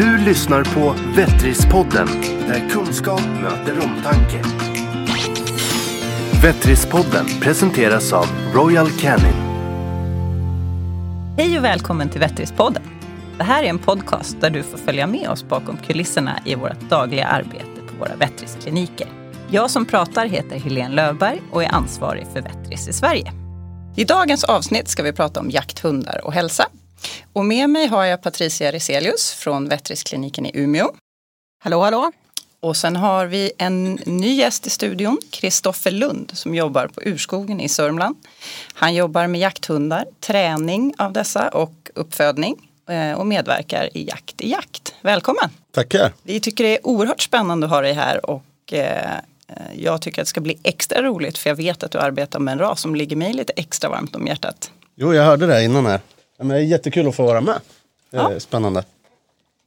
Du lyssnar på Vettrispodden, där kunskap möter omtanke. Vettrispodden presenteras av Royal Canin. Hej och välkommen till Vettrispodden. Det här är en podcast där du får följa med oss bakom kulisserna i vårt dagliga arbete på våra Vettriskliniker. Jag som pratar heter Helene Löfberg och är ansvarig för Vettris i Sverige. I dagens avsnitt ska vi prata om jakthundar och hälsa. Och med mig har jag Patricia Riselius från Vettriskliniken i Umeå. Hallå, hallå. Och sen har vi en ny gäst i studion, Kristoffer Lund, som jobbar på Urskogen i Sörmland. Han jobbar med jakthundar, träning av dessa och uppfödning eh, och medverkar i Jakt i jakt. Välkommen! Tackar! Vi tycker det är oerhört spännande att ha dig här och eh, jag tycker att det ska bli extra roligt för jag vet att du arbetar med en ras som ligger mig lite extra varmt om hjärtat. Jo, jag hörde det innan här. Men det är jättekul att få vara med. Det är Ja. Spännande.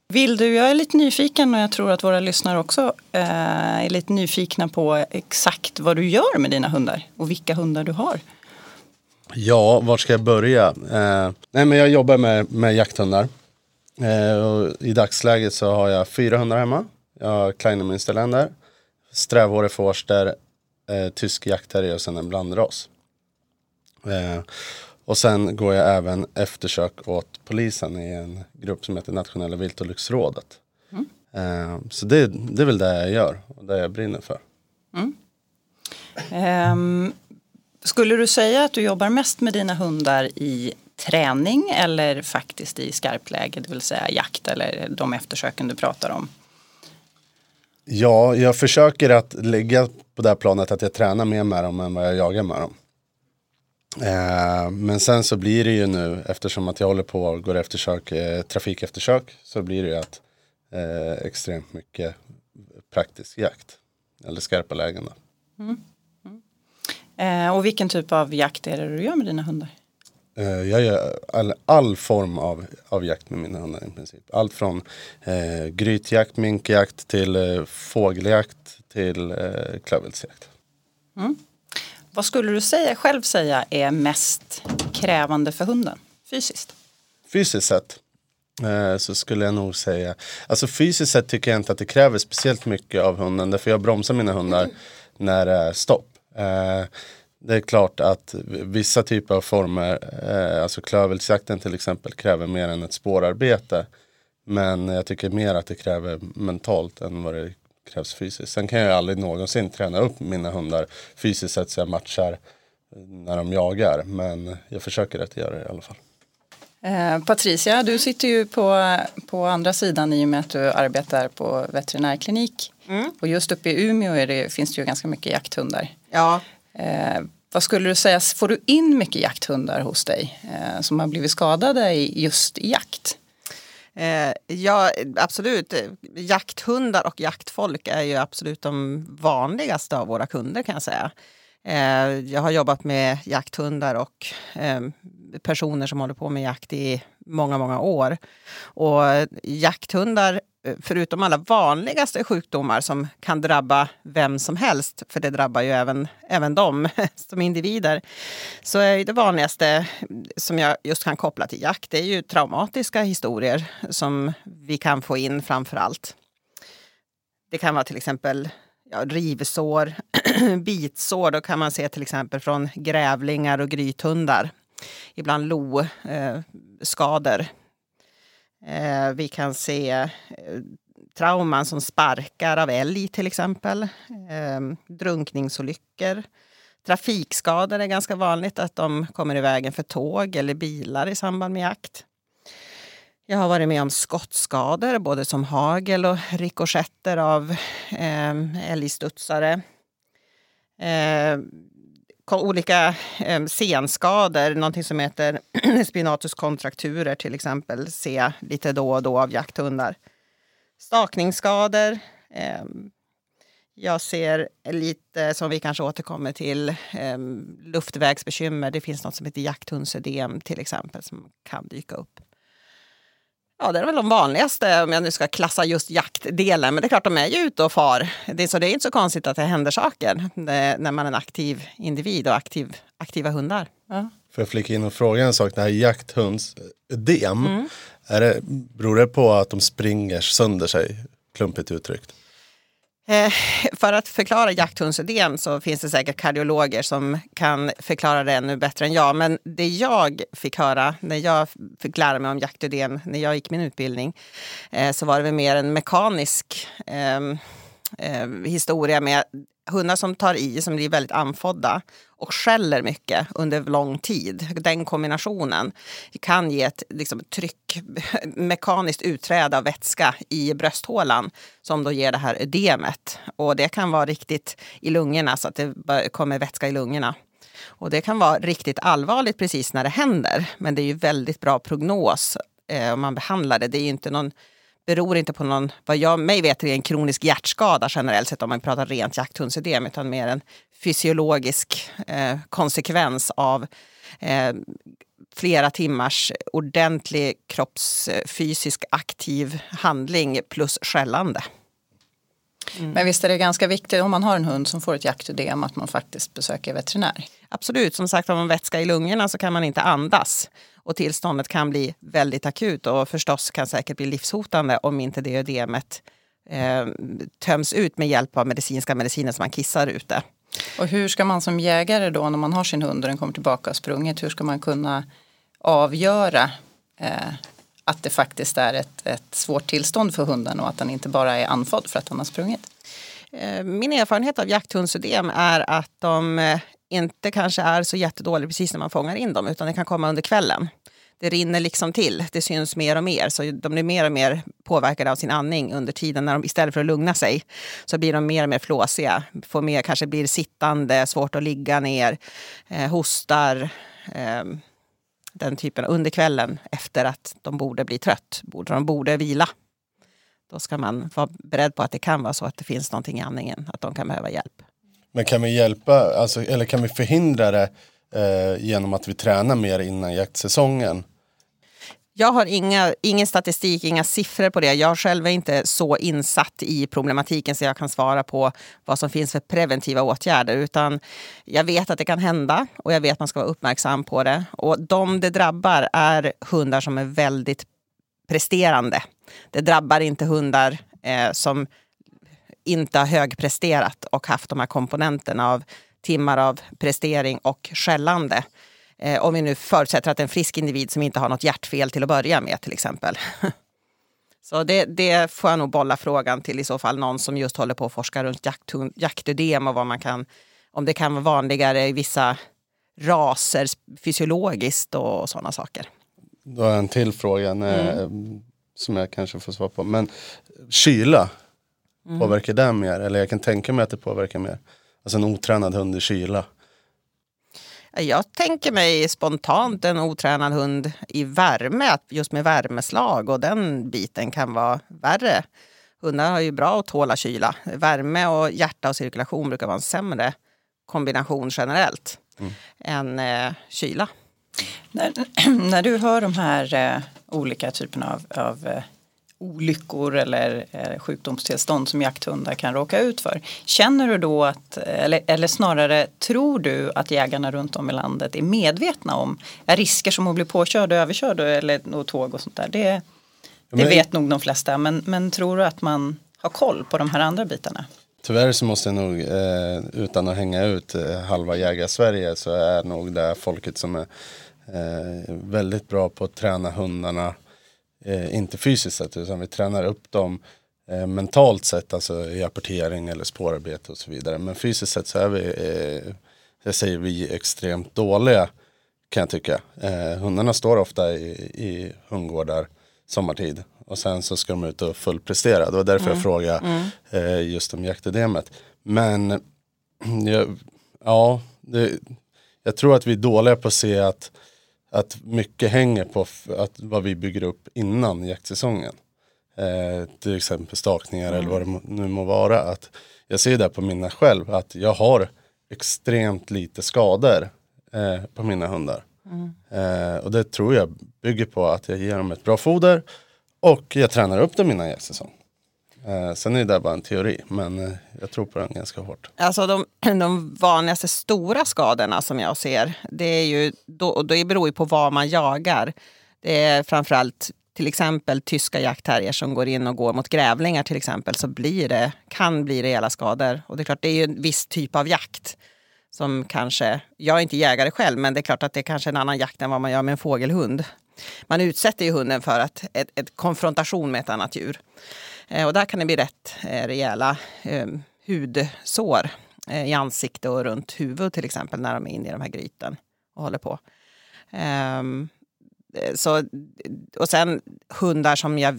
Vill du, jag är lite nyfiken och jag tror att våra lyssnare också eh, är lite nyfikna på exakt vad du gör med dina hundar och vilka hundar du har. Ja, var ska jag börja? Eh, nej, men jag jobbar med, med jakthundar. Eh, I dagsläget så har jag fyra hundar hemma. Jag har Kleine Münsterländer, strävhårig forster, eh, tysk jaktterrier och sen en blandras. Och sen går jag även eftersök åt polisen i en grupp som heter Nationella viltolycksrådet. Eh, så det, det är väl det jag gör och det jag brinner för. Ehm, skulle du säga att du jobbar mest med dina hundar i träning eller faktiskt i skarpläge, det vill säga jakt eller de eftersöken du pratar om? Ja, jag försöker att ligga på det här planet att jag tränar mer med dem än vad jag jagar med dem. Eh, men sen så blir det ju nu, eftersom att jag håller på och går eftersök, eh, trafikeftersök, så blir det ju att eh, extremt mycket praktisk jakt. Eller skarpa lägen då. Eh, och vilken typ av jakt är det du gör med dina hundar? Eh, jag gör all, all form av, av jakt med mina hundar i princip. Allt från eh, grytjakt, minkjakt till eh, fågeljakt till eh, klövviltsjakt. Vad skulle du säga, själv säga är mest krävande för hunden fysiskt? Fysiskt sett eh, så skulle jag nog säga, alltså fysiskt sett tycker jag inte att det kräver speciellt mycket av hunden. Därför jag bromsar mina hundar när det är stopp. Eh, det är klart att vissa typer av former, eh, alltså klövviltsjakten till exempel, kräver mer än ett spårarbete. Men jag tycker mer att det kräver mentalt än vad det krävs fysiskt. Sen kan jag aldrig någonsin träna upp mina hundar fysiskt sett så jag matchar när de jagar. Men jag försöker att göra det i alla fall. Eh, Patricia, du sitter ju på, på andra sidan i och med att du arbetar på veterinärklinik. Och just uppe i Umeå är det, finns det ju ganska mycket jakthundar. Ja, Eh, vad skulle du säga, får du in mycket jakthundar hos dig eh, som har blivit skadade i, just i jakt? Eh, ja, absolut. Jakthundar och jaktfolk är ju absolut de vanligaste av våra kunder kan jag säga. Eh, jag har jobbat med jakthundar och eh, personer som håller på med jakt i många, många år. Och jakthundar, Eh, förutom alla vanligaste sjukdomar som kan drabba vem som helst, för det drabbar ju även, även dem som individer, så är det vanligaste som jag just kan koppla till jakt, det är ju traumatiska historier som vi kan få in framför allt. Det kan vara till exempel ja, rivsår, bitsår. Då kan man se till exempel från grävlingar och grythundar. Ibland lo-skador. Eh, Eh, vi kan se eh, trauman som sparkar av älg till exempel. Eh, drunkningsolyckor. Trafikskador är ganska vanligt att de kommer i vägen för tåg eller bilar i samband med jakt. Jag har varit med om skottskador, både som hagel och rikoschetter av eh, älgstudsare. Eh, olika eh, senskador, någonting som heter spinatus kontrakturer till exempel, ser jag lite då och då av jakthundar. Stakningsskador. Eh, jag ser lite, som vi kanske återkommer till, eh, luftvägsbekymmer. Det finns något som heter jakthundsödem till exempel som kan dyka upp. Ja, det är väl de vanligaste om jag nu ska klassa just jaktdelen. Men det är klart, de är ju ute och far. Det, är- så det är inte så konstigt att det händer saker eh, när man är en aktiv individ och aktiv, aktiva hundar. Ja. Får jag flika in och fråga en sak, det här jakthundsödem. Är det, beror det på att de springer sönder sig, klumpigt uttryckt? Eh, för att förklara jakthundsödem så finns det säkert kardiologer som kan förklara det ännu bättre än jag. Men det jag fick höra när jag fick lära mig om jaktödem när jag gick min utbildning eh, så var det väl mer en mekanisk ehm, eh, historia med hundar som tar i, som blir väldigt andfådda och skäller mycket under lång tid. Den kombinationen kan ge ett liksom, tryck, mekaniskt utträde av vätska i brösthålan som då ger det här ödemet. Och det kan vara riktigt i lungorna så att det kommer vätska i lungorna. Och det kan vara riktigt allvarligt precis när det händer. Men det är ju väldigt bra prognos eh, om man behandlar det. Det är ju inte någon beror inte på någon, vad jag mig vet, en kronisk hjärtskada generellt sett om man pratar rent jakthundsödem utan mer en fysiologisk eh, konsekvens av eh, flera timmars ordentlig kroppsfysisk eh, aktiv handling plus skällande. Mm. Men visst är det ganska viktigt om man har en hund som får ett jaktödem att man faktiskt besöker veterinär? Absolut, som sagt har man vätska i lungorna så kan man inte andas. Och tillståndet kan bli väldigt akut och förstås kan säkert bli livshotande om inte det ödemet eh, töms ut med hjälp av medicinska mediciner som man kissar ute. Och hur ska man som jägare då när man har sin hund och den kommer tillbaka och sprungit, hur ska man kunna avgöra eh, att det faktiskt är ett, ett svårt tillstånd för hunden och att den inte bara är andfådd för att den har sprungit? Eh, min erfarenhet av jakthundsödem är att de eh, inte kanske är så jättedåliga precis när man fångar in dem utan det kan komma under kvällen. Det rinner liksom till, det syns mer och mer. Så de blir mer och mer påverkade av sin andning under tiden. När de, istället för att lugna sig så blir de mer och mer flåsiga. Får mer, kanske blir sittande, svårt att ligga ner, eh, hostar. Eh, den typen under kvällen efter att de borde bli trött. borde De borde vila. Då ska man vara beredd på att det kan vara så att det finns någonting i andningen, att de kan behöva hjälp. Men kan vi hjälpa, alltså, eller kan vi förhindra det eh, genom att vi tränar mer innan jaktsäsongen? Jag har inga, ingen statistik, inga siffror på det. Jag själv är inte så insatt i problematiken så jag kan svara på vad som finns för preventiva åtgärder. Utan jag vet att det kan hända och jag vet att man ska vara uppmärksam på det. Och de det drabbar är hundar som är väldigt presterande. Det drabbar inte hundar eh, som inte har högpresterat och haft de här komponenterna av timmar av prestering och skällande. Eh, om vi nu förutsätter att en frisk individ som inte har något hjärtfel till att börja med till exempel. Så det, det, får jag nog bolla frågan till i så fall någon som just håller på att forska runt jakt, jaktödem och vad man kan, om det kan vara vanligare i vissa raser fysiologiskt och sådana saker. Då har jag en till fråga mm. som jag kanske får svar på. Men kyla, mm. påverkar det mer? Eller jag kan tänka mig att det påverkar mer. Alltså en otränad hund i kyla. Jag tänker mig spontant en otränad hund i värme, just med värmeslag och den biten kan vara värre. Hundar har ju bra att tåla kyla. Värme och hjärta och cirkulation brukar vara en sämre kombination generellt mm. än eh, kyla. När, när du hör de här eh, olika typerna av, av eh, olyckor eller eh, sjukdomstillstånd som jakthundar kan råka ut för. Känner du då att, eller, eller snarare tror du att jägarna runt om i landet är medvetna om risker som att bli påkörd och överkörd eller och tåg och sånt där? Det, det vet nog de flesta men, men tror du att man har koll på de här andra bitarna? Tyvärr så måste jag nog, eh, utan att hänga ut eh, halva jägar-Sverige så är nog det folket som är eh, väldigt bra på att träna hundarna eh, inte fysiskt sett utan vi tränar upp dem eh, mentalt sett, alltså i apportering eller spårarbete och så vidare. Men fysiskt sett så är vi, eh, det säger vi, extremt dåliga kan jag tycka. Eh, hundarna står ofta i, i hundgårdar sommartid och sen så ska de ut och fullprestera. Det var därför mm. jag frågade mm. eh, just om jaktedemet. Men jag, ja, det, jag tror att vi är dåliga på att se att att mycket hänger på att, vad vi bygger upp innan jaktsäsongen. Eh, till exempel stakningar mm. eller vad det nu må vara. Att jag ser det på mina själv att jag har extremt lite skador eh, på mina hundar. Mm. Eh, och det tror jag bygger på att jag ger dem ett bra foder och jag tränar upp dem innan jaktsäsong. Eh, sen är det bara en teori, men eh, jag tror på den ganska hårt. Alltså de, de vanligaste stora skadorna som jag ser, det är ju, då, det beror ju på vad man jagar. Det är framförallt till exempel tyska jaktterrier som går in och går mot grävlingar till exempel så blir det, kan bli rejäla skador. Och det är klart, det är ju en viss typ av jakt som kanske, jag är inte jägare själv, men det är klart att det är kanske en annan jakt än vad man gör med en fågelhund. Man utsätter ju hunden för att, ett, ett konfrontation med ett annat djur. Eh, och där kan det bli rätt eh, rejäla eh, hudsår eh, i ansikte och runt huvud till exempel när de är inne i de här gryten och håller på. Um, så, och sen hundar som jag,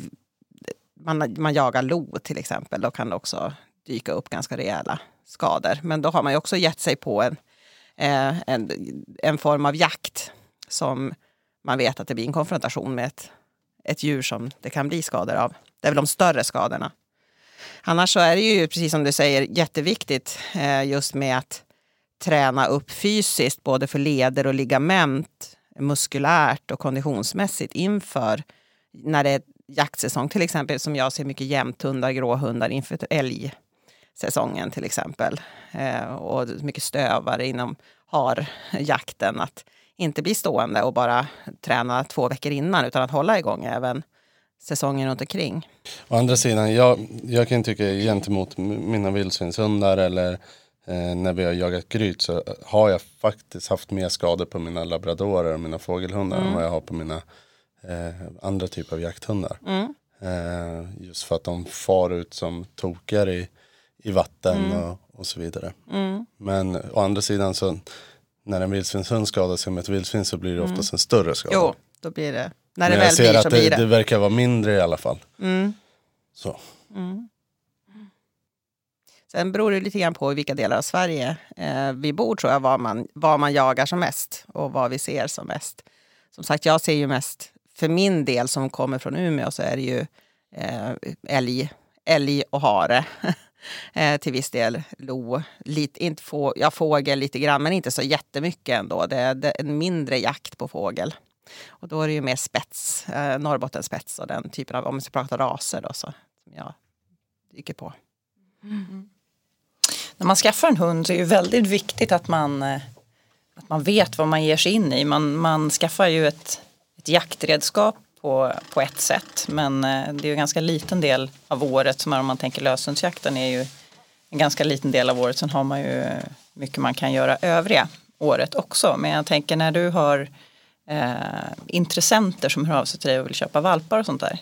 man, man jagar lo till exempel, då kan det också dyka upp ganska rejäla skador. Men då har man ju också gett sig på en, en, en form av jakt som man vet att det blir en konfrontation med ett, ett djur som det kan bli skador av. Det är väl de större skadorna. Annars så är det ju, precis som du säger, jätteviktigt eh, just med att träna upp fysiskt, både för leder och ligament, muskulärt och konditionsmässigt inför när det är jaktsäsong, till exempel som jag ser mycket jämthundar, gråhundar inför älgsäsongen till exempel. Eh, och mycket stövare inom harjakten. Att inte bli stående och bara träna två veckor innan utan att hålla igång även säsongen runt omkring. Å andra sidan, jag, jag kan tycka gentemot mina vildsvinshundar eller eh, när vi har jagat gryt så har jag faktiskt haft mer skador på mina labradorer och mina fågelhundar mm. än vad jag har på mina eh, andra typer av jakthundar. Mm. Eh, just för att de far ut som tokar i, i vatten mm. och, och så vidare. Mm. Men å andra sidan så när en vildsvinshund skadar sig med ett vildsvin så blir det oftast en större skada. Jo, då blir det när det Men väl jag ser blir att så det, blir det. det verkar vara mindre i alla fall. Mm. Så. Mm. Sen beror det lite grann på i vilka delar av Sverige eh, vi bor tror jag, var man, var man jagar som mest och vad vi ser som mest. Som sagt, jag ser ju mest, för min del som kommer från Umeå så är det ju eh, älg, älg och hare. eh, till viss del lo, lite, inte få, ja, fågel lite grann men inte så jättemycket ändå. Det är, det är en mindre jakt på fågel. Och då är det ju mer spets, eh, Norrbottenspets och den typen av, om vi ska prata raser då, så, som jag dyker på. Mm. När man skaffar en hund så är det väldigt viktigt att man, eh, att man vet vad man ger sig in i. Man, man skaffar ju ett, ett jaktredskap på, på ett sätt men eh, det är ju en ganska liten del av året som är, om man tänker lösensjakten är ju en ganska liten del av året. Sen har man ju mycket man kan göra övriga året också. Men jag tänker när du har eh, intressenter som hör av sig till dig och vill köpa valpar och sånt där.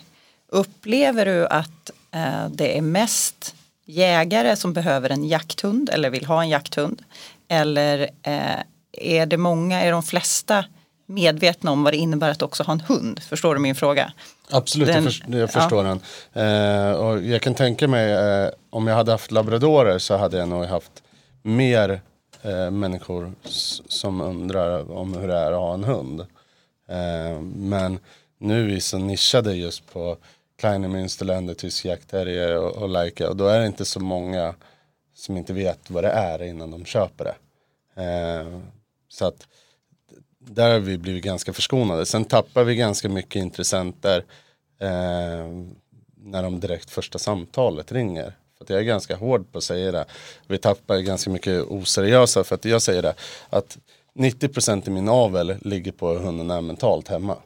Upplever du att eh, det är mest jägare som behöver en jakthund eller vill ha en jakthund? Eller eh, är det många, är de flesta medvetna om vad det innebär att också ha en hund? Förstår du min fråga? Absolut, den, jag, för, jag, förstår ja. den. Eh, och jag kan tänka mig eh, om jag hade haft labradorer så hade jag nog haft mer eh, människor som undrar om hur det är att ha en hund. Eh, men nu är vi så nischade just på Kleine Münsterländer, tysk jaktterrier och, och Laika. Och då är det inte så många som inte vet vad det är innan de köper det. Eh, så att där har vi blivit ganska förskonade. Sen tappar vi ganska mycket intressenter eh, när de direkt första samtalet ringer. För jag är ganska hård på att säga det. Vi tappar ganska mycket oseriösa för att jag säger det. Att 90% i min avel ligger på hur hunden är mentalt hemma.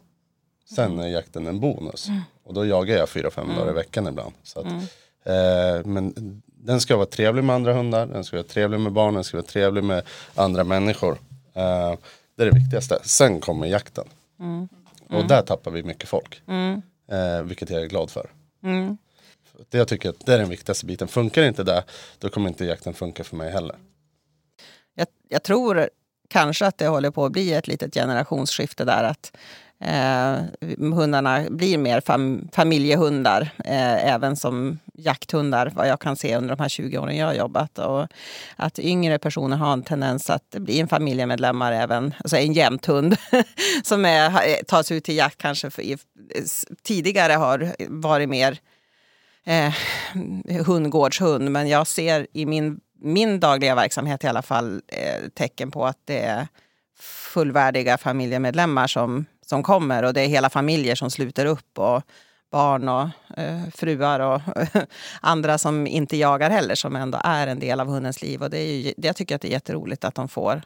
Sen är jakten en bonus. Mm. Och då jagar jag fyra, fem mm. dagar i veckan ibland. Så att, mm. eh, men den ska vara trevlig med andra hundar, den ska vara trevlig med barn, den ska vara trevlig med andra människor. Eh, det är det viktigaste. Sen kommer jakten. Mm. Och där tappar vi mycket folk. Mm. Eh, vilket jag är glad för. Mm. Det jag tycker att det är den viktigaste biten. Funkar inte det, då kommer inte jakten funka för mig heller. Jag, jag tror kanske att det håller på att bli ett litet generationsskifte där. att Eh, hundarna blir mer fam familjehundar, eh, även som jakthundar, vad jag kan se under de här 20 åren jag har jobbat. Och att yngre personer har en tendens att bli en familjemedlemmar även, alltså en jämthund som är, eh, tas ut till jakt kanske för, tidigare har varit mer eh, hundgårdshund. Men jag ser i min, min dagliga verksamhet i alla fall eh, tecken på att det är fullvärdiga familjemedlemmar som som kommer och det är hela familjer som sluter upp och barn och eh, fruar och andra som inte jagar heller som ändå är en del av hundens liv. Och det är ju, jag tycker att det är jätteroligt att de får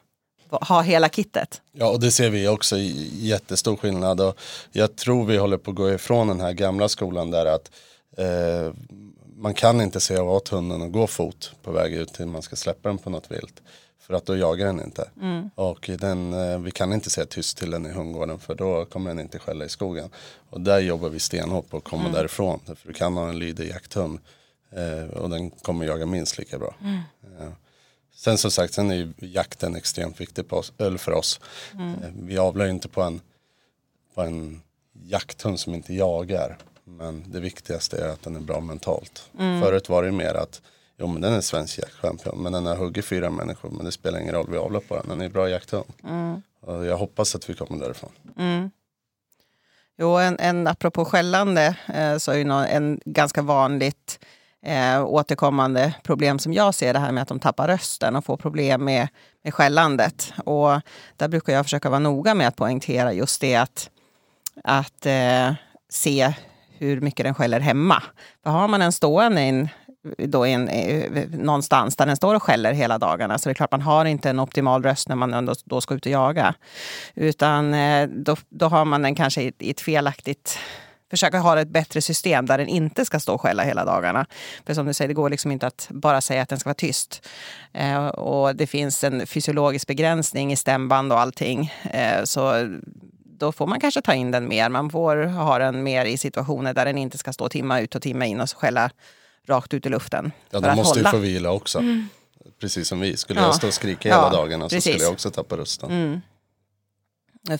ha hela kittet. Ja, och det ser vi också jättestor skillnad. Och jag tror vi håller på att gå ifrån den här gamla skolan där att eh, man kan inte säga åt hunden att gå fot på väg ut till man ska släppa den på något vilt. För att då jagar den inte. Mm. Och den, eh, vi kan inte säga tyst till den i hundgården för då kommer den inte skälla i skogen. Och där jobbar vi stenhårt på att komma Mm. därifrån. För du kan ha en lydig jakthund eh, och den kommer jaga minst lika bra. Mm. Eh, sen som sagt, sen är ju jakten extremt viktig på oss, eller för oss. Mm. Vi avlar ju inte på en, på en jakthund som inte jagar. Men det viktigaste är att den är bra mentalt. Mm. Förut var det ju mer att Jo men den är svensk jaktchampion men den har huggit fyra människor men det spelar ingen roll vi avlar på den. Den är bra jakthund. Mm. Och jag hoppas att vi kommer därifrån. Jo, en, en, apropå skällande eh, så är det nå- en ganska vanligt eh, återkommande problem som jag ser det här med att de tappar rösten och får problem med, med skällandet. Och där brukar jag försöka vara noga med att poängtera just det att, att eh, se hur mycket den skäller hemma. För har man en stående i en, då in, eh, någonstans där den står och skäller hela dagarna så det är klart man har inte en optimal röst när man ändå då ska ut och jaga. Utan eh, då, då har man den kanske i, i ett felaktigt försöka ha ett bättre system där den inte ska stå och skälla hela dagarna. För som du säger, det går liksom inte att bara säga att den ska vara tyst. Eh, och det finns en fysiologisk begränsning i stämband och allting. Eh, så då får man kanske ta in den mer. Man får ha den mer i situationer där den inte ska stå timma ut och timma in och skälla rakt ut i luften. Ja de måste ju hålla. få vila också. Precis som vi. Skulle Ja. jag stå och skrika Ja, hela dagarna så precis. skulle jag också tappa rösten.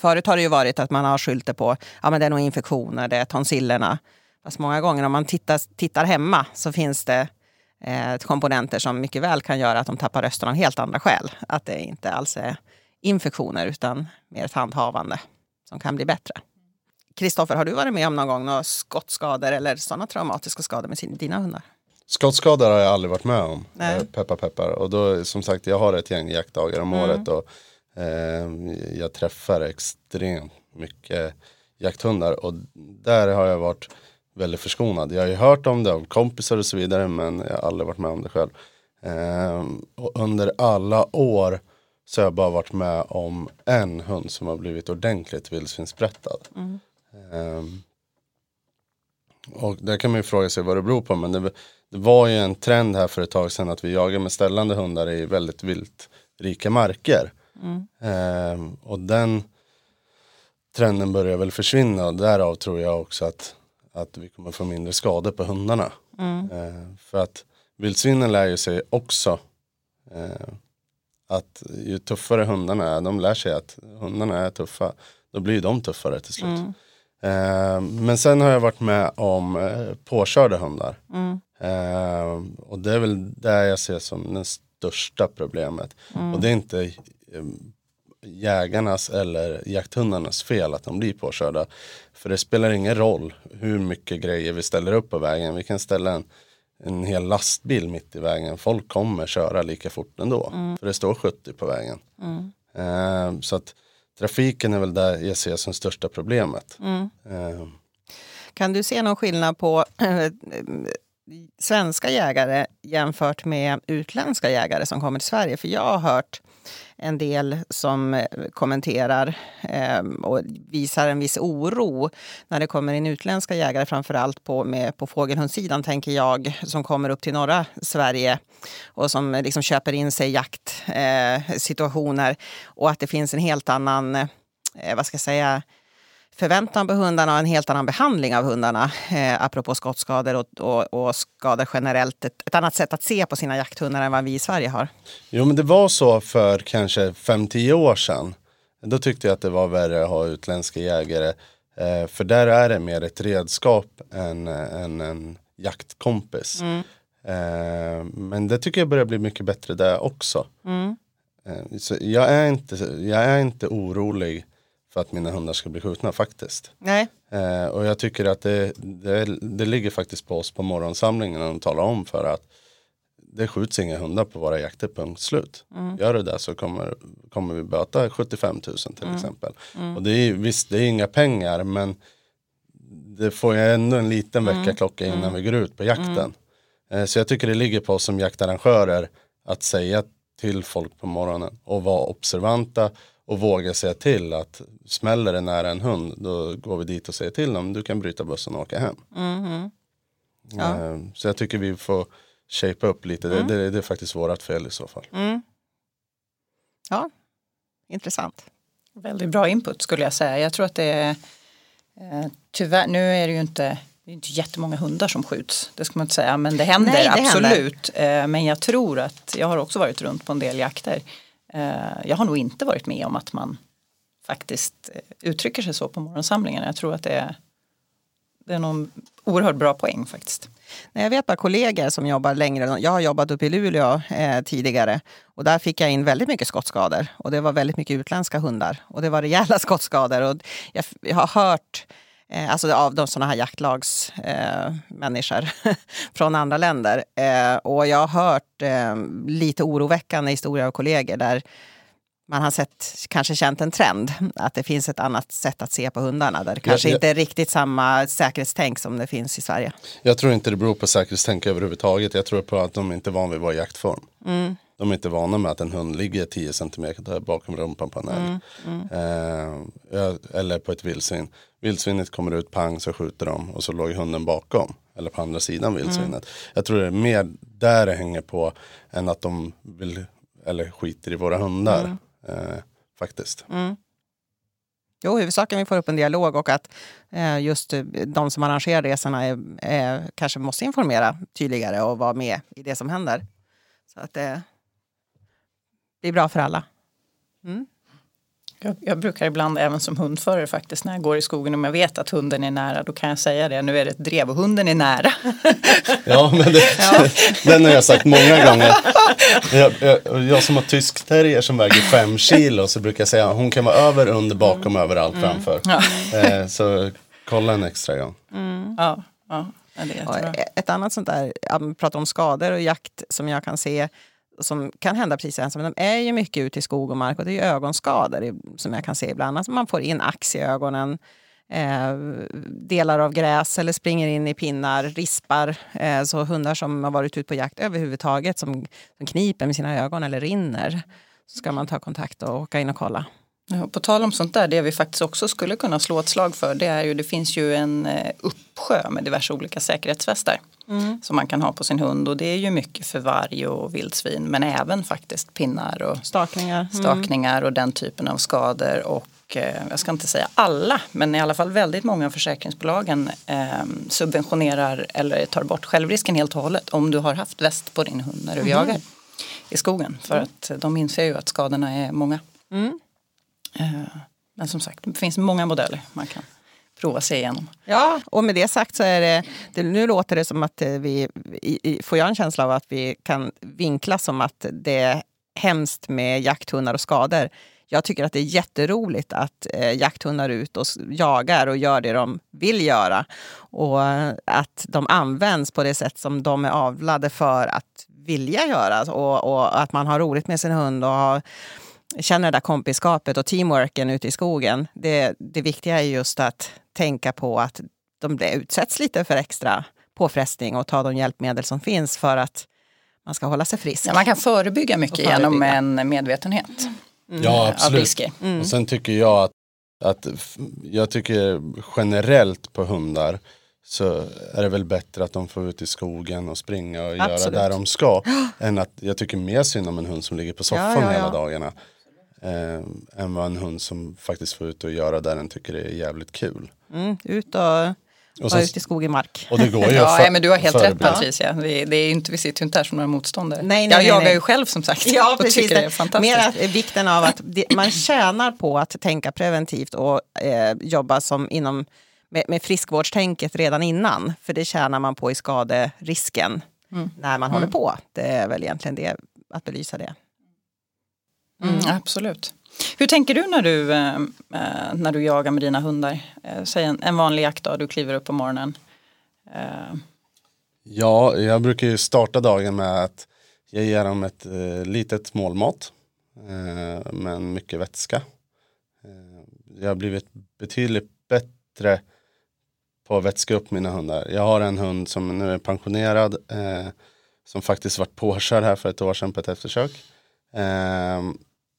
Förut har det ju varit att man har skyllt det på ja, men det är nog infektioner, det är tonsillerna. Fast många gånger om man tittar, tittar hemma så finns det eh, komponenter som mycket väl kan göra att de tappar rösten av helt andra skäl. Att det inte alls är infektioner utan mer ett handhavande som kan bli bättre. Kristoffer, har du varit med om någon gång några skottskador eller sådana traumatiska skador med dina hundar? Skottskador har jag aldrig varit med om. Nej. Eh, Peppar peppar. Och då som sagt jag har ett gäng jaktdagar om året. Och, eh, jag träffar extremt mycket jakthundar. Och där har jag varit väldigt förskonad. Jag har ju hört om det av kompisar och så vidare. Men jag har aldrig varit med om det själv. Eh, och under alla år så har jag bara varit med om en hund som har blivit ordentligt vildsvinssprättad. Eh, och där kan man ju fråga sig vad det beror på. Men det, det var ju en trend här för ett tag sedan att vi jagar med ställande hundar i väldigt viltrika marker. Ehm, och den trenden börjar väl försvinna och därav tror jag också att, att vi kommer få mindre skador på hundarna. Ehm, för att vildsvinen lär ju sig också eh, att ju tuffare hundarna är, de lär sig att hundarna är tuffa, då blir de tuffare till slut. Eh, men sen har jag varit med om eh, påkörda hundar. Eh, och det är väl det jag ser som det största problemet. Och det är inte eh, jägarnas eller jakthundarnas fel att de blir påkörda. För det spelar ingen roll hur mycket grejer vi ställer upp på vägen. Vi kan ställa en, en hel lastbil mitt i vägen. Folk kommer köra lika fort ändå. För det står 70 på vägen. Eh, så att trafiken är väl där jag ser som största problemet. Eh, Kan du se någon skillnad på svenska jägare jämfört med utländska jägare som kommer till Sverige? För jag har hört en del som eh, kommenterar eh, och visar en viss oro när det kommer in utländska jägare, framför allt på, med, på fågelhundssidan tänker jag, som kommer upp till norra Sverige och som liksom köper in sig i jaktsituationer eh, och att det finns en helt annan, eh, vad ska jag säga, förväntan på hundarna och en helt annan behandling av hundarna. Eh, apropå skottskador och, och, och skador generellt. Ett, ett annat sätt att se på sina jakthundar än vad vi i Sverige har. Jo men det var så för kanske 5-10 år sedan. Då tyckte jag att det var värre att ha utländska jägare. Eh, för där är det mer ett redskap än, än en jaktkompis. Eh, men det tycker jag börjar bli mycket bättre där också. Eh, så jag, är inte, jag är inte orolig för att mina hundar ska bli skjutna faktiskt. Nej, Eh, och jag tycker att det, det, det ligger faktiskt på oss på morgonsamlingen och talar om för att det skjuts inga hundar på våra jakter, punkt slut. Gör det där så kommer, kommer vi böta 75 000 till exempel. Och det är, visst, det är inga pengar men det får ju ändå en liten väckarklocka innan vi går ut på jakten. Eh, så jag tycker det ligger på oss som jaktarrangörer att säga till folk på morgonen och vara observanta och våga säga till att smäller det nära en hund då går vi dit och säger till dem du kan bryta bussen och åka hem. Mhm. Ja. Eh, Så jag tycker vi får shapea upp lite, det, det, det är faktiskt vårat fel i så fall. Mm. Ja, intressant. Väldigt bra input skulle jag säga. Jag tror att det är eh, tyvärr, nu är det ju inte det är inte jättemånga hundar som skjuts, det ska man inte säga, men det händer Nej, det händer. absolut. Eh, men jag tror att, jag har också varit runt på en del jakter. Eh, jag har nog inte varit med om att man faktiskt eh, uttrycker sig så på morgonsamlingen. Jag tror att det är, det är någon oerhört bra poäng faktiskt. Nej, Jag vet bara kollegor som jobbar längre. Jag har jobbat uppe i Luleå eh, tidigare och där fick jag in väldigt mycket skottskador. Och det var väldigt mycket utländska hundar och det var rejäla skottskador. Och jag, jag har hört alltså av de sådana här jaktlagsmänniskor eh, från andra länder. Eh, och jag har hört eh, lite oroväckande historier av kollegor där man har sett, kanske känt en trend. Att det finns ett annat sätt att se på hundarna. Där det kanske jag- inte är riktigt samma säkerhetstänk som det finns i Sverige. Jag tror inte det beror på säkerhetstänk överhuvudtaget. Jag tror på att de inte är van vid vår jaktform. De är inte vana med att en hund ligger 10 cm bakom rumpan på en älg. Eh, ja, eller på ett vildsvin. Vildsvinet kommer ut, pang så skjuter de och så låg hunden bakom. Eller på andra sidan vildsvinet. Jag tror det är mer där det hänger på än att de vill eller skiter i våra hundar. Eh, faktiskt. Jo, huvudsaken vi får upp en dialog och att eh, just eh, de som arrangerar resorna är, är, kanske måste informera tydligare och vara med i det som händer. Så att det blir bra för alla. Jag, jag brukar ibland även som hundförare faktiskt när jag går i skogen om jag vet att hunden är nära då kan jag säga det. Nu är det ett drev och hunden är nära. Ja, men det, den har jag sagt många gånger. Jag, jag, jag som har tysk terrier som väger fem kilo så brukar jag säga att hon kan vara över, under, bakom, överallt framför. Eh, så kolla en extra gång. Ja, ja, ja, det är Och jättebra. ett annat sånt där, ja, man pratar om skador och jakt som jag kan se som kan hända precis ensam, men de är ju mycket ute i skog och mark och det är ju ögonskador som jag kan se ibland. Alltså man får in ax i ögonen, eh, delar av gräs eller springer in i pinnar, rispar. Eh, så hundar som har varit ute på jakt överhuvudtaget som, som kniper med sina ögon eller rinner. Så ska man ta kontakt och åka in och kolla. Ja, på tal om sånt där, det vi faktiskt också skulle kunna slå ett slag för det är ju det finns ju en eh, uppsjö med diverse olika säkerhetsvästar som man kan ha på sin hund. Och det är ju mycket för varg och vildsvin men även faktiskt pinnar och Stakningar. stakningar och den typen av skador. Och eh, jag ska inte säga alla men i alla fall väldigt många av försäkringsbolagen eh, subventionerar eller tar bort självrisken helt och hållet om du har haft väst på din hund när du jagar i skogen. För att de inser ju att skadorna är många. Eh, Eh, men som sagt, det finns många modeller man kan prova sig igenom. Ja, och med det sagt så är det, det nu låter det som att eh, vi, får jag en känsla av att vi kan vinkla som att det är hemskt med jakthundar och skador. Jag tycker att det är jätteroligt att eh, jakthundar är ute och jagar och gör det de vill göra. Och att de används på det sätt som de är avlade för att vilja göra. Och, och att man har roligt med sin hund och har, känner det där kompiskapet och teamworken ute i skogen. Det, det viktiga är just att tänka på att de blir- utsätts lite för extra påfrestning och ta de hjälpmedel som finns för att man ska hålla sig frisk. Ja, man kan förebygga mycket förebygga. genom en medvetenhet Ja, av absolut. risker. Och sen tycker jag att, att jag tycker generellt på hundar så är det väl bättre att de får ut i skogen och springa och göra Absolut. där de ska. än att jag tycker mer synd om en hund som ligger på soffan Ja, ja, hela ja. dagarna. Eh, än vad en hund som faktiskt får ut och göra där den tycker det är jävligt kul. Mm, ut och Och, sen, ut i skog och mark. och det går ju Ja, nej, men du har helt rätt. Patricia. Vi, det är inte, vi sitter ju inte här som några motståndare. Nej, nej, jag nej, jagar nej. ju själv som sagt Ja, och precis. tycker det är fantastiskt. Mer att, vikten av att det, man tjänar på att tänka preventivt och eh, jobba som inom, med, med friskvårdstänket redan innan. För det tjänar man på i skaderisken när man håller på. Det är väl egentligen det, att belysa det. Mm, absolut. Hur tänker du när du, eh, eh, när du jagar med dina hundar? Eh, säg en, en vanlig jaktdag, du kliver upp på morgonen. Eh, Ja, jag brukar ju starta dagen med att jag ger dem ett eh, litet målmat. Eh, men mycket vätska. Jag har blivit betydligt bättre på att vätska upp mina hundar. Jag har en hund som nu är pensionerad. Som faktiskt varit påkörd här för ett år sedan på ett eftersök.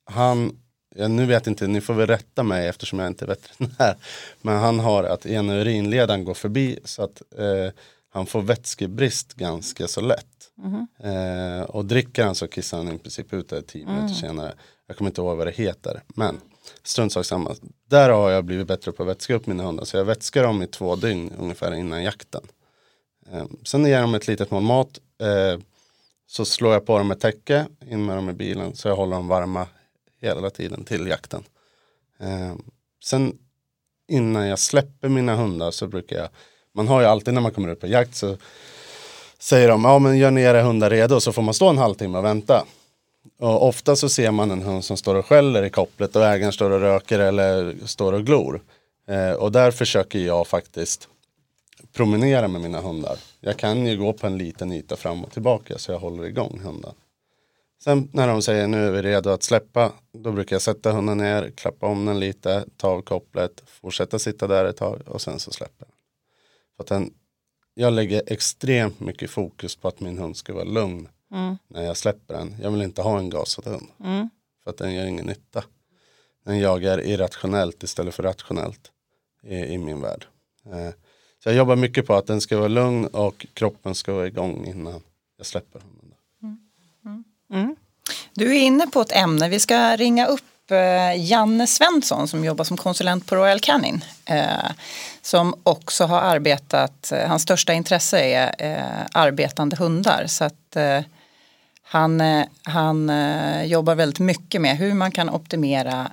Han, ja, nu vet inte, ni får väl rätta mig eftersom jag inte är veterinär. Men han har att ena urinledaren går förbi så att eh, han får vätskebrist ganska så lätt. Mm. Eh, och dricker han så kissar han i princip ut det tio minuter mm. senare. Jag kommer inte ihåg vad det heter. Men strunt sak samma. Där har jag blivit bättre på att vätska upp mina hundar. Så jag vätskar dem i två dygn ungefär innan jakten. Eh, sen ger jag dem ett litet mål mat. Eh, så slår jag på dem ett täcke, in med dem i bilen. Så jag håller dem varma hela tiden till jakten. Eh, sen innan jag släpper mina hundar så brukar jag, man har ju alltid när man kommer ut på jakt så säger de, ja men gör ni era hundar redo så får man stå en halvtimme och vänta. Och ofta så ser man en hund som står och skäller i kopplet och ägaren står och röker eller står och glor. Eh, och där försöker jag faktiskt promenera med mina hundar. Jag kan ju gå på en liten yta fram och tillbaka så jag håller igång hunden. Sen när de säger nu är vi redo att släppa, då brukar jag sätta hunden ner, klappa om den lite, ta av kopplet, fortsätta sitta där ett tag och sen så släpper den. För att den, jag lägger extremt mycket fokus på att min hund ska vara lugn mm. när jag släpper den. Jag vill inte ha en gasad hund. Mm. För att den gör ingen nytta. Den jagar irrationellt istället för rationellt i, i min värld. Eh, så jag jobbar mycket på att den ska vara lugn och kroppen ska vara igång innan jag släpper hunden. Mm. Du är inne på ett ämne. Vi ska ringa upp eh, Janne Svensson som jobbar som konsulent på Royal Canin. Eh, som också har arbetat, eh, hans största intresse är arbetande hundar. Så att han, han jobbar väldigt mycket med hur man kan optimera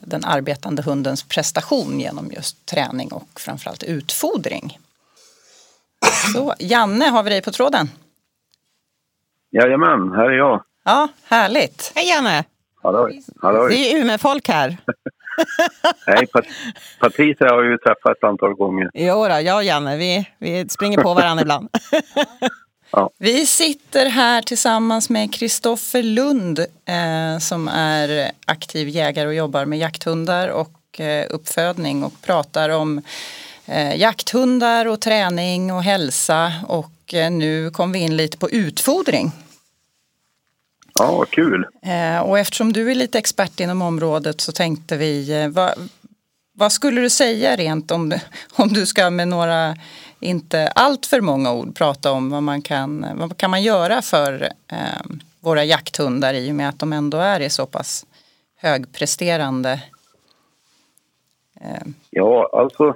den arbetande hundens prestation genom just träning och framförallt utfodring. Så Janne, har vi dig på tråden? Jajamän, här är jag. Ja, härligt. Hej Janne! Halloj. Halloj. Det är Umeå-folk här. Nej, Pat Patricia har ju träffat ett antal gånger. Jo då, jag och Janne, vi, vi springer på varandra ibland. ja. Vi sitter här tillsammans med Kristoffer Lund eh, som är aktiv jägare och jobbar med jakthundar och eh, uppfödning och pratar om jakthundar och träning och hälsa och eh, nu kom vi in lite på utfodring. Ja, vad kul. Eh, och eftersom du är lite expert inom området så tänkte vi, eh, vad, vad skulle du säga rent om, om du ska med några, inte allt för många ord, prata om vad man kan, vad kan man göra för eh, våra jakthundar i och med att de ändå är i så pass högpresterande? Eh. Ja, alltså eh,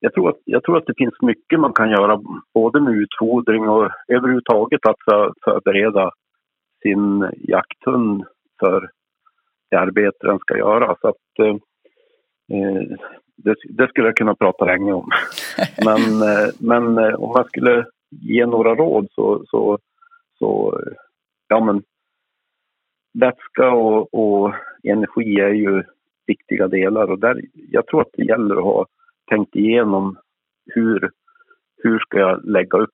jag tror, att, jag tror att det finns mycket man kan göra både med utfodring och överhuvudtaget att för, förbereda sin jakthund för det arbete den ska göra. Så att, eh, eh, det, det, skulle jag kunna prata länge om. men eh, men eh, om man skulle ge några råd så, så, så ja men vätska och, och, energi är ju viktiga delar och där, jag tror att det gäller att ha tänkt igenom hur, hur ska jag lägga upp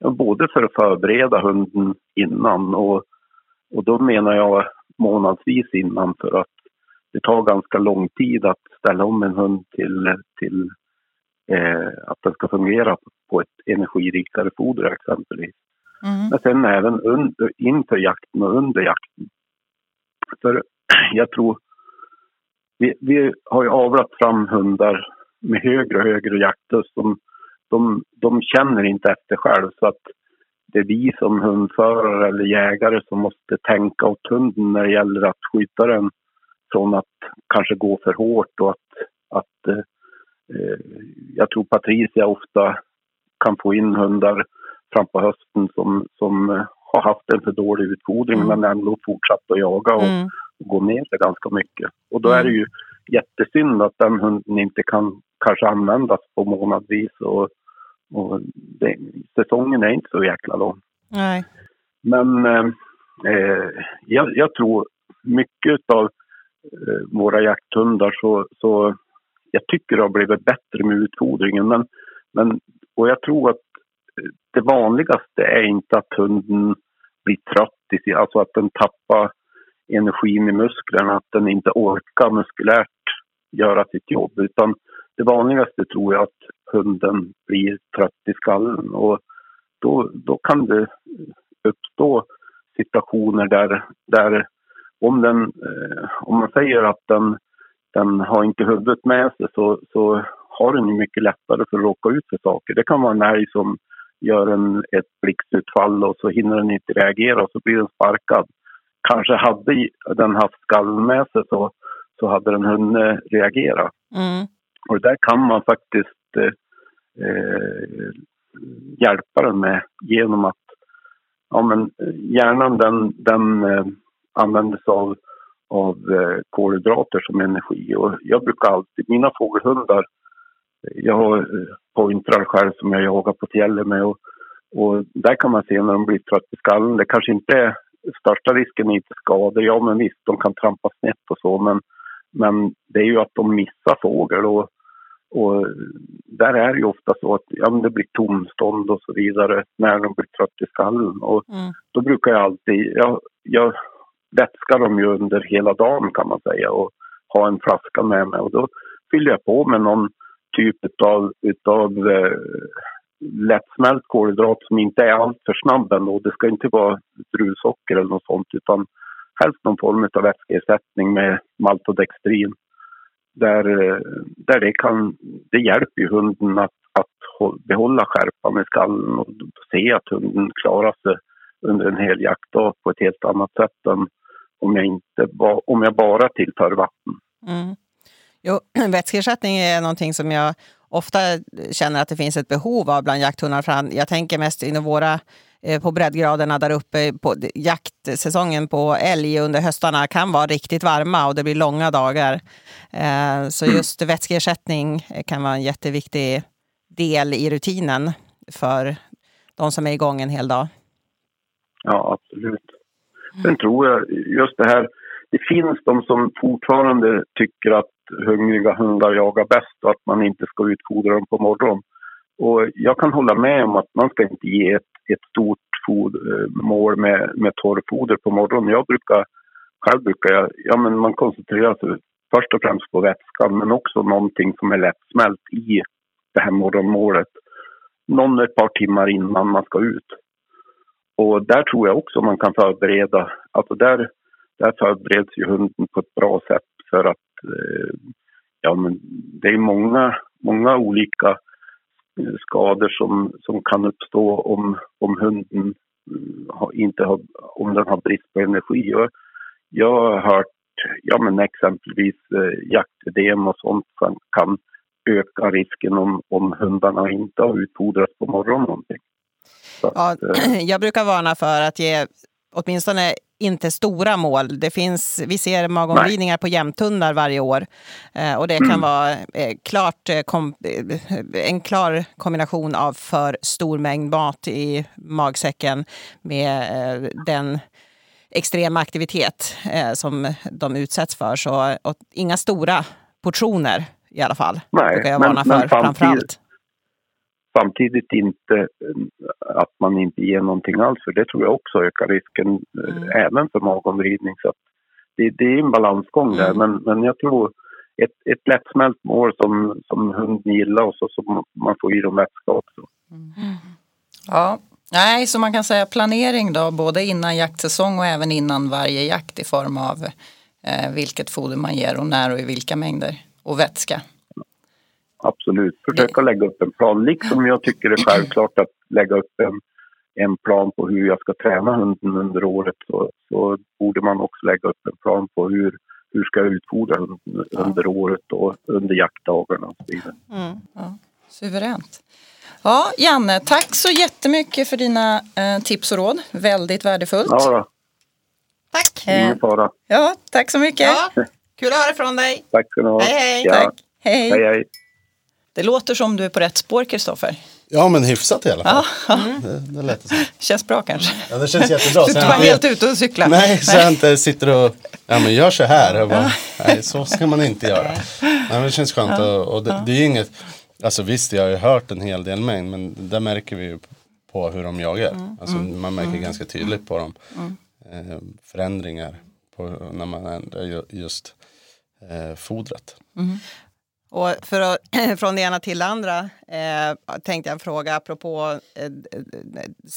både för att förbereda hunden innan och, och då menar jag månadsvis innan för att det tar ganska lång tid att ställa om en hund till, till eh, att den ska fungera på ett energirikare foder exempelvis. Mm. Men sen även under, inför jakten och under jakten. För jag tror, vi, vi har ju avlat fram hundar med högre och högre jaktlust som de, de känner inte efter själv så att det är vi som hundförare eller jägare som måste tänka åt hunden när det gäller att skydda den från att kanske gå för hårt och att, att eh, jag tror Patricia ofta kan få in hundar fram på hösten som, som har haft en för dålig utfodring mm. men ändå fortsatt att jaga och, mm. Gå ner sig ganska mycket. Och då är det ju jättesynd att den hunden inte kan kanske användas på månadsvis och och det, säsongen är inte så jäkla lång. Nej. Men eh, eh, jag, jag, tror mycket av eh, våra jakthundar så, så jag tycker det har blivit bättre med utfodringen. Men, men, och jag tror att det vanligaste är inte att hunden blir trött, i sig, alltså att den tappar energin i musklerna, att den inte orkar muskulärt göra sitt jobb. Utan det vanligaste tror jag att hunden blir trött i skallen och då, då kan det uppstå situationer där, där om, den, eh, om man säger att den, den har inte huvudet med sig så, så har den mycket lättare för att råka ut för saker. Det kan vara en älg som gör en, ett blixtutfall och så hinner den inte reagera och så blir den sparkad. Kanske hade den haft skallen med sig så, så hade den hunnit reagera. Mm. Och där kan man faktiskt eh, eh, hjälpa den med genom att ja, men hjärnan den, den eh, använder sig av, av eh, kolhydrater som energi. Och jag brukar alltid, mina fågelhundar, jag har eh, pointrar själv som jag jagar på fjället med och, och där kan man se när de blir trött i skallen. Det kanske inte är största risken är inte skador. Ja, men visst, de kan trampa snett och så, men, men det är ju att de missar fågel och och där är det ju ofta så att ja, det blir tomstånd och så vidare när de blir trött i skallen. Och Mm. då brukar jag alltid, jag, jag vätskar dem ju under hela dagen kan man säga och ha en flaska med mig och då fyller jag på med någon typ av utav, eh, lättsmält kolhydrat som inte är alltför snabb ändå. Det ska inte vara druvsocker eller något sånt utan helst någon form av vätskeersättning med maltodextrin där, eh, där det kan, det hjälper ju hunden att, att behålla skärpan i skallen och se att hunden klarar sig under en hel jaktdag på ett helt annat sätt än om jag, inte, om jag bara tillför vatten. Mm. Jo, vätskeersättning är någonting som jag ofta känner att det finns ett behov av bland jakthundar. Jag tänker mest inom våra, eh, på breddgraderna där uppe. På jaktsäsongen på älg under höstarna kan vara riktigt varma och det blir långa dagar. Eh, Så just vätskeersättning kan vara en jätteviktig del i rutinen för de som är igång en hel dag. Ja, absolut. Sen tror jag just det här, det finns de som fortfarande tycker att hungriga hundar jagar bäst och att man inte ska utfodra dem på morgonen. Och jag kan hålla med om att man ska inte ge ett, ett stort fod, eh, mål med, med torrfoder på morgonen. Jag brukar, själv brukar jag, ja men man koncentrerar sig först och främst på vätskan men också någonting som är lättsmält i det här morgonmålet. Någon ett par timmar innan man ska ut. Och där tror jag också man kan förbereda, alltså där, där förbereds ju hunden på ett bra sätt för att eh, ja, men det är många, många olika eh, skador som, som kan uppstå om, om hunden mm, inte har, om den har brist på energi. Jag, jag har hört ja, men exempelvis eh, jaktedem och sånt som kan öka risken om, om hundarna inte har utfodrats på morgonen. Någonting. Så Ja, att, eh, jag brukar varna för att ge åtminstone inte stora mål. Det finns, vi ser magomvridningar på jämthundar varje år eh, och det kan vara eh, klart, eh, kom, en klar kombination av för stor mängd mat i magsäcken med den extrema aktivitet som de utsätts för. Så inga stora portioner i alla fall. Nej, brukar jag men- varna men för samtidigt- framför allt. Samtidigt inte eh, att man inte ger någonting alls för det tror jag också ökar risken eh, Mm. även för magomvridning. Så det, det är en balansgång där Mm. men, men jag tror ett, ett lättsmält mål som, som hunden gillar och så som man får i dem vätska också. Ja, nej, så man kan säga planering då, både innan jaktsäsong och även innan varje jakt i form av eh, vilket foder man ger och när och i vilka mängder. Och vätska. Absolut, försöka lägga upp en plan. Liksom jag tycker det är självklart att lägga upp en, en plan på hur jag ska träna hunden under året så, så borde man också lägga upp en plan på hur, hur ska jag utfodra hunden under året och under jaktdagarna och så. Mm. Suveränt. Ja, Janne, tack så jättemycket för dina eh, tips och råd. Väldigt värdefullt. Ja, då, Tack! Eh, ingen fara. ja, tack så mycket. Ja, kul att höra från dig. Tack ska ni ha. Hej, hej. Ja, Tack. Hej. hej, hej. Det låter som du är på rätt spår, Kristoffer. Ja men hyfsat i alla fall. Ja, Det, det lät det känns bra kanske. Ja, det känns jättebra. Du vet- helt ute och cykla. Nej, så jag inte sitter och ja, men gör så här. Jag bara, nej, så ska man inte göra. Nej, men det känns skönt. Och, och det, det är inget, alltså visst jag har ju hört en hel del mängd men där märker vi ju på hur de jagar. Alltså, man märker ganska tydligt på dem eh, förändringar på, när man ändrar ju- just eh, fodret. Och för att, från det ena till det andra eh, tänkte jag fråga apropå eh,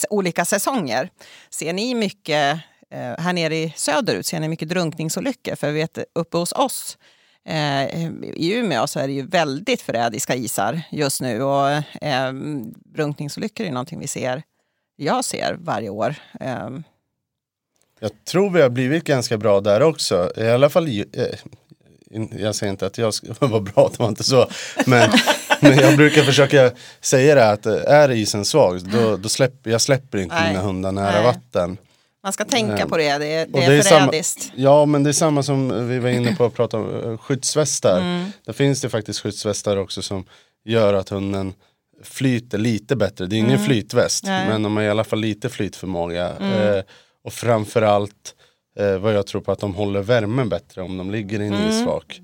olika säsonger. Ser ni mycket eh, här nere i söderut ser ni mycket drunkningsolyckor. För vi vet uppe hos oss eh, i Umeå så är det ju väldigt förrädiska isar just nu. Och eh, drunkningsolyckor är någonting vi ser, jag ser varje år. Eh, Jag tror vi har blivit ganska bra där också. I alla fall, eh, jag säger inte att jag vara bra, det var inte så. Men, men jag brukar försöka säga det att eh, är isen svag, då, då släpper jag släpper inte Nej. mina hundar nära Nej. vatten. man ska tänka Eh, på det, det är, det det är är samma- förrädiskt. Ja men det är samma som vi var inne på att prata om eh, skyddsvästar. Mm. Där finns det faktiskt skyddsvästar också som gör att hunden flyter lite bättre. Det är ingen flytväst Mm. Nej. Mm. men de har i alla fall lite flytförmåga. Eh, och framförallt eh, vad jag tror på att de håller värmen bättre om de ligger i en Mm. isvak.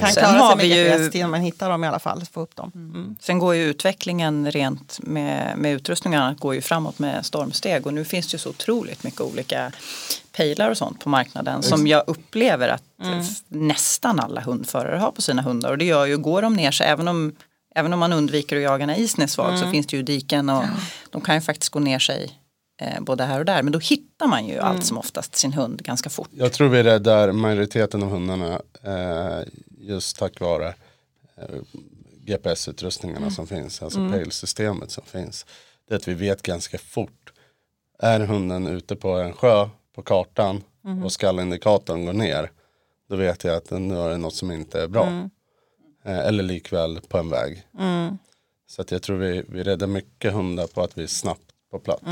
Kan Sen klara har sig vi mycket ju- bäst genom att hitta dem i alla fall, få upp dem. Mm. Sen går ju utvecklingen rent med, med utrustningarna går ju framåt med stormsteg och nu finns det ju så otroligt mycket olika pejlar och sånt på marknaden som jag upplever att f- nästan alla hundförare har på sina hundar och det gör ju, går de ner sig även om Även om man undviker att jaga när isen är svag så finns det ju diken och de kan ju faktiskt gå ner sig eh, både här och där. Men då hittar man ju allt som oftast sin hund ganska fort. Jag tror vi räddar majoriteten av hundarna eh, just tack vare eh, GPS-utrustningarna som finns, alltså pejlsystemet som finns. Det är att vi vet ganska fort, är hunden ute på en sjö på kartan och skallindikatorn går ner, då vet jag att nu är det något som inte är bra. Eh, eller likväl på en väg. Så att jag tror vi, vi räddar mycket hundar på att vi är snabbt på plats.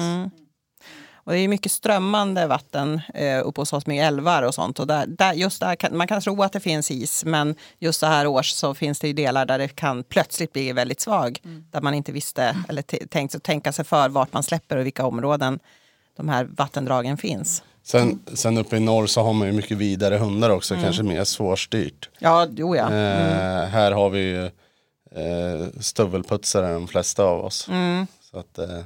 Och det är mycket strömmande vatten eh, uppe hos oss med älvar och sånt. Och där, där, just där kan, man kan tro att det finns is, men just så här års så finns det ju delar där det kan plötsligt bli väldigt svag. Där man inte visste eller tänkt, tänka sig för vart man släpper och vilka områden de här vattendragen finns. Sen, sen uppe i norr så har man ju mycket vidare hundar också, kanske mer svårstyrt. Ja, jo ja. Eh, här har vi ju eh, stövelputsare de flesta av oss. Mm. Så att eh,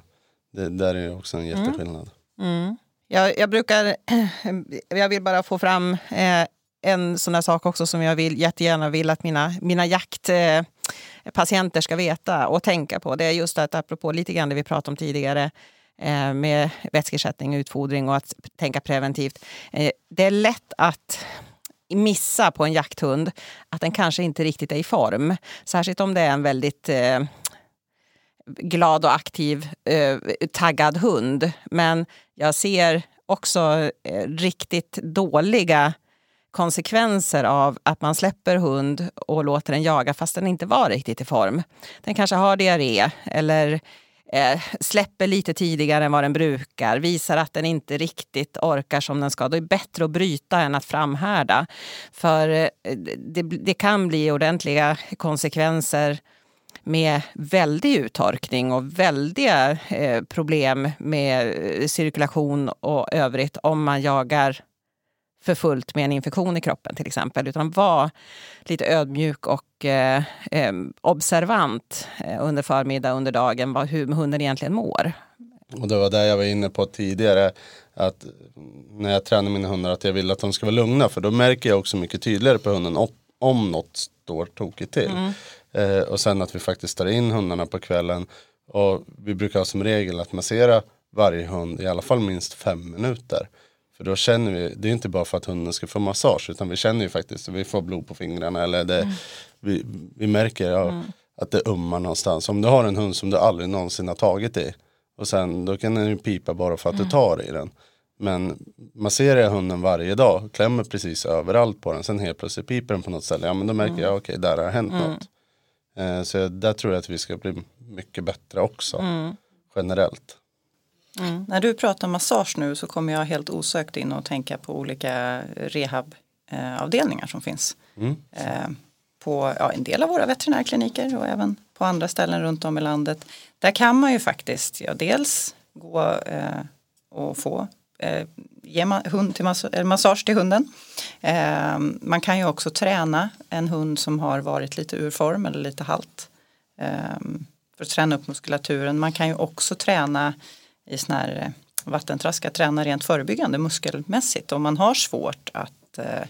det där är ju också en jätteskillnad. Mm. Jag, jag brukar, jag vill bara få fram eh, en sån här sak också som jag vill, jättegärna vill att mina, mina jaktpatienter eh, ska veta och tänka på. Det är just att apropå lite grann det vi pratade om tidigare eh, med vätskeersättning, utfodring och att tänka preventivt. Eh, det är lätt att missa på en jakthund att den kanske inte riktigt är i form. Särskilt om det är en väldigt eh, glad och aktiv, eh, taggad hund. Men jag ser också eh, riktigt dåliga konsekvenser av att man släpper hund och låter den jaga fast den inte var riktigt i form. Den kanske har diarré eller eh, släpper lite tidigare än vad den brukar, visar att den inte riktigt orkar som den ska. Då är det bättre att bryta än att framhärda. För eh, det, det kan bli ordentliga konsekvenser med väldig uttorkning och väldiga eh, problem med eh, cirkulation och övrigt om man jagar för fullt med en infektion i kroppen till exempel. Utan var lite ödmjuk och eh, eh, observant under förmiddag, under dagen, vad, hur hunden egentligen mår. Och det var det jag var inne på tidigare. Att när jag tränar mina hundar att jag vill att de ska vara lugna. För då märker jag också mycket tydligare på hunden om, något står tokigt till. Eh, och sen att vi faktiskt tar in hundarna på kvällen. Och vi brukar ha som regel att massera varje hund i alla fall minst fem minuter. För då känner vi, det är inte bara för att hunden ska få massage utan vi känner ju faktiskt att vi får blod på fingrarna eller det, vi, vi märker ja, att det ummar någonstans. Om du har en hund som du aldrig någonsin har tagit i och sen då kan den ju pipa bara för att du tar i den. Men masserar jag hunden varje dag, klämmer precis överallt på den, sen helt plötsligt piper den på något ställe, ja men då märker jag okej där har hänt något. Eh, så där tror jag att vi ska bli mycket bättre också, generellt. När du pratar massage nu så kommer jag helt osökt in och tänka på olika rehabavdelningar som finns. Eh, På ja, en del av våra veterinärkliniker och även på andra ställen runt om i landet. Där kan man ju faktiskt ja, dels gå eh, och få eh, ge hund till mass eller massage till hunden. Eh, man kan ju också träna en hund som har varit lite ur form eller lite halt. Eh, för att träna upp muskulaturen. Man kan ju också träna i sån här eh, vattentraska, träna rent förebyggande muskelmässigt. Om man har svårt att eh,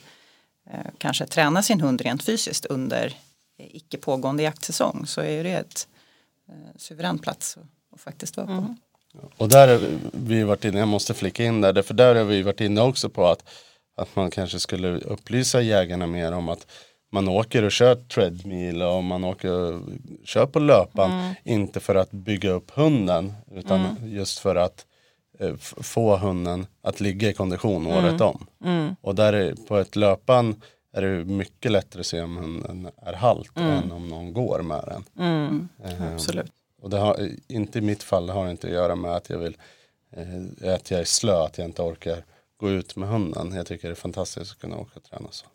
eh kanske träna sin hund rent fysiskt under icke pågående jaktsäsong så är det ett eh, suverän plats att, att faktiskt vara på. Mm. Och där har vi varit inne, jag måste flika in där, för där har vi varit inne också på att, att man kanske skulle upplysa jägarna mer om att man åker och kör treadmill och man åker och kör på löpan. Mm. Inte för att bygga upp hunden utan just för att eh, få hunden att ligga i kondition Mm. året om. Och där är, på ett löpan är det mycket lättare att se om hunden är halt Mm. än om någon går med den. Eh, Absolut. Och det har, inte i mitt fall, det har inte att göra med att jag vill eh, att jag är slö, att jag inte orkar gå ut med hunden. Jag tycker det är fantastiskt att kunna åka och träna så.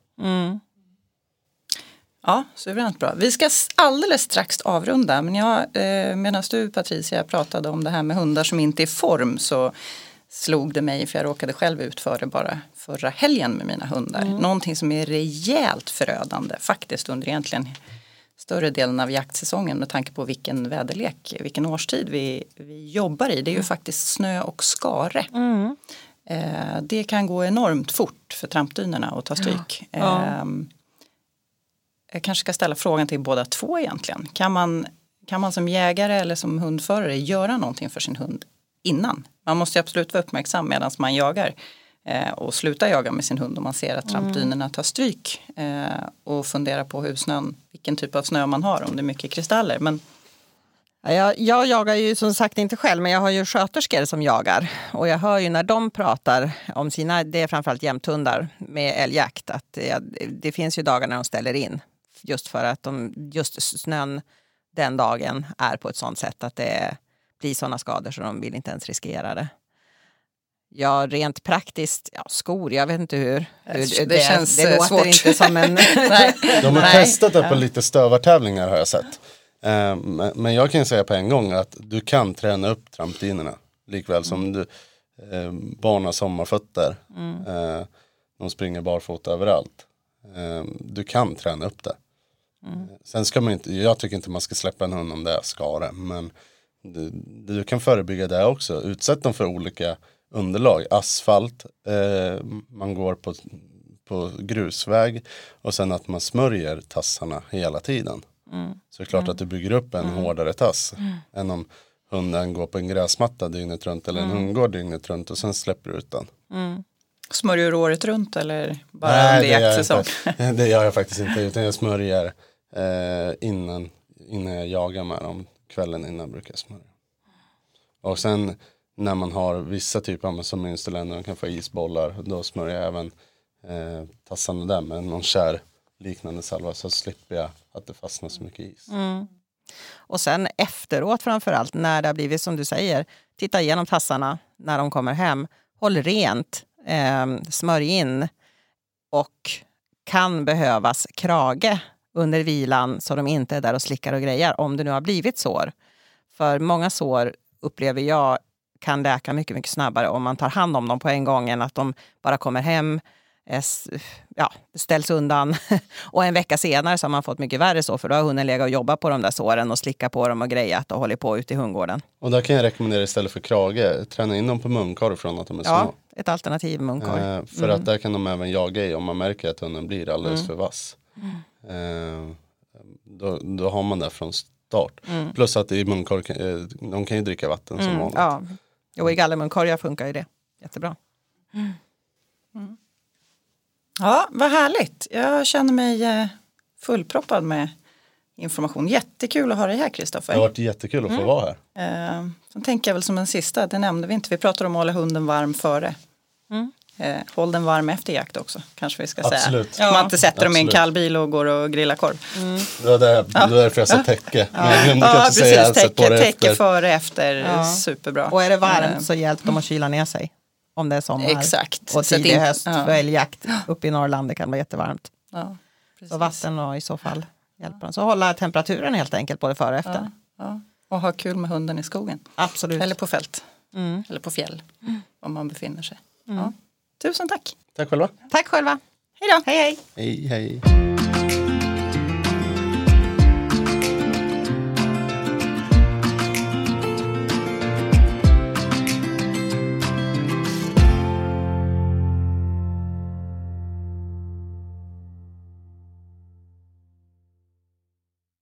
Ja, suveränt bra. Vi ska alldeles strax avrunda men jag, eh, medan du Patricia pratade om det här med hundar som inte är i form så slog det mig, för jag råkade själv ut för det bara förra helgen med mina hundar. Någonting som är rejält förödande faktiskt under egentligen större delen av jaktsäsongen med tanke på vilken väderlek, vilken årstid vi, vi jobbar i. Det är ju faktiskt snö och skare. Eh, det kan gå enormt fort för trampdynorna att ta stryk. Ja. Ehm, jag kanske ska ställa frågan till båda två egentligen. Kan man, kan man som jägare eller som hundförare göra någonting för sin hund innan? Man måste ju absolut vara uppmärksam medan man jagar och sluta jaga med sin hund om man ser att trampdynorna tar stryk eh, och fundera på hur snön, vilken typ av snö man har, om det är mycket kristaller. Men Ja, Jag, jag jagar ju som sagt inte själv, men jag har ju sköterskor som jagar. Och jag hör ju när de pratar om sina, det är framförallt jämthundar med älgjakt, att det, det finns ju dagar när de ställer in. Just för att de, just snön den dagen är på ett sånt sätt att det blir sådana skador så de vill inte ens riskera det. Ja, rent praktiskt, ja, skor, jag vet inte hur. hur Det känns, det eh, låter svårt. inte som en... nej, De har Nej. testat det på lite stövartävlingar har jag sett. Eh, men- Men jag kan säga på en gång att du kan träna upp trampdynorna. Likväl som du, eh, barn har sommarfötter. Eh, de springer barfota överallt. Du kan träna upp det. Sen ska man inte, jag tycker inte man ska släppa en hund om det är skare. Men du, du kan förebygga det också. Utsätt dem för olika underlag. Asfalt, eh, man går på, på grusväg och sen att man smörjer tassarna hela tiden. Så det är klart att du bygger upp en hårdare tass. Än om hunden går på en gräsmatta dygnet runt eller en hundgård dygnet runt och sen släpper du ut den. smörjer du året runt eller bara Nej, under det gör, jag jaktsäsong? det gör jag faktiskt inte. Utan jag smörjer eh, innan, innan jag jagar med dem. Kvällen innan brukar jag smörja. Och sen när man har vissa typer, av- som mönsterländer, de kan få isbollar. Då smörjer jag även eh, tassarna där med någon kär liknande salva. Så slipper jag att det fastnar så mycket is. Mm. Och sen efteråt framförallt, när det har blivit som du säger, titta igenom tassarna när de kommer hem. Håll rent, eh, smörj in och kan behövas krage under vilan så de inte är där och slickar och grejar om det nu har blivit sår. För många sår upplever jag kan läka mycket, mycket snabbare om man tar hand om dem på en gång än att de bara kommer hem, eh, ja, ställs undan och en vecka senare så har man fått mycket värre så för då har hunden legat och jobbat på de där såren och slickat på dem och grejat och hållit på ute i hundgården. Och där kan jag rekommendera istället för krage, träna in dem på munkorg från att de är små. Ja, ett alternativ munkorg. Eh, för att där kan de även jaga i om man märker att hunden blir alldeles för vass. Eh, då, då har man det från start. Plus att i munkorg, eh, de kan ju dricka vatten som vanligt. Ja, jo, i gallermunkorgar funkar ju det jättebra. Ja, vad härligt. Jag känner mig eh, fullproppad med information. Jättekul att ha dig här Det har Kristoffer. varit jättekul att få vara här. Eh, sen tänker jag väl som en sista, det nämnde vi inte, vi pratar om att hålla hunden varm före. Eh, håll den varm efter jakt också, kanske vi ska Absolut. säga. Man inte sätter dem i en Absolut. kall bil och går och grillar korv. Det var där, det var därför jag sa täcke. Men jag Ja, kanske säga precis. på Täcke, före, efter, Ja. superbra. Och är det varmt Eh, så hjälp dem att kyla ner sig. Om det är sommar. Exakt. Och tidig in- höst ja. för älgjakt uppe i Norrland. Det kan vara jättevarmt. Ja, precis. Så vatten och i så fall hjälper dem. Så hålla temperaturen helt enkelt både före och efter. Ja, ja. Och ha kul med hunden i skogen. Absolut. Eller på fält. Mm. Eller på fjäll. Om man befinner sig. Ja. Tusen tack. Tack själva. Tack själva. Hej då. Hej hej. Hej hej.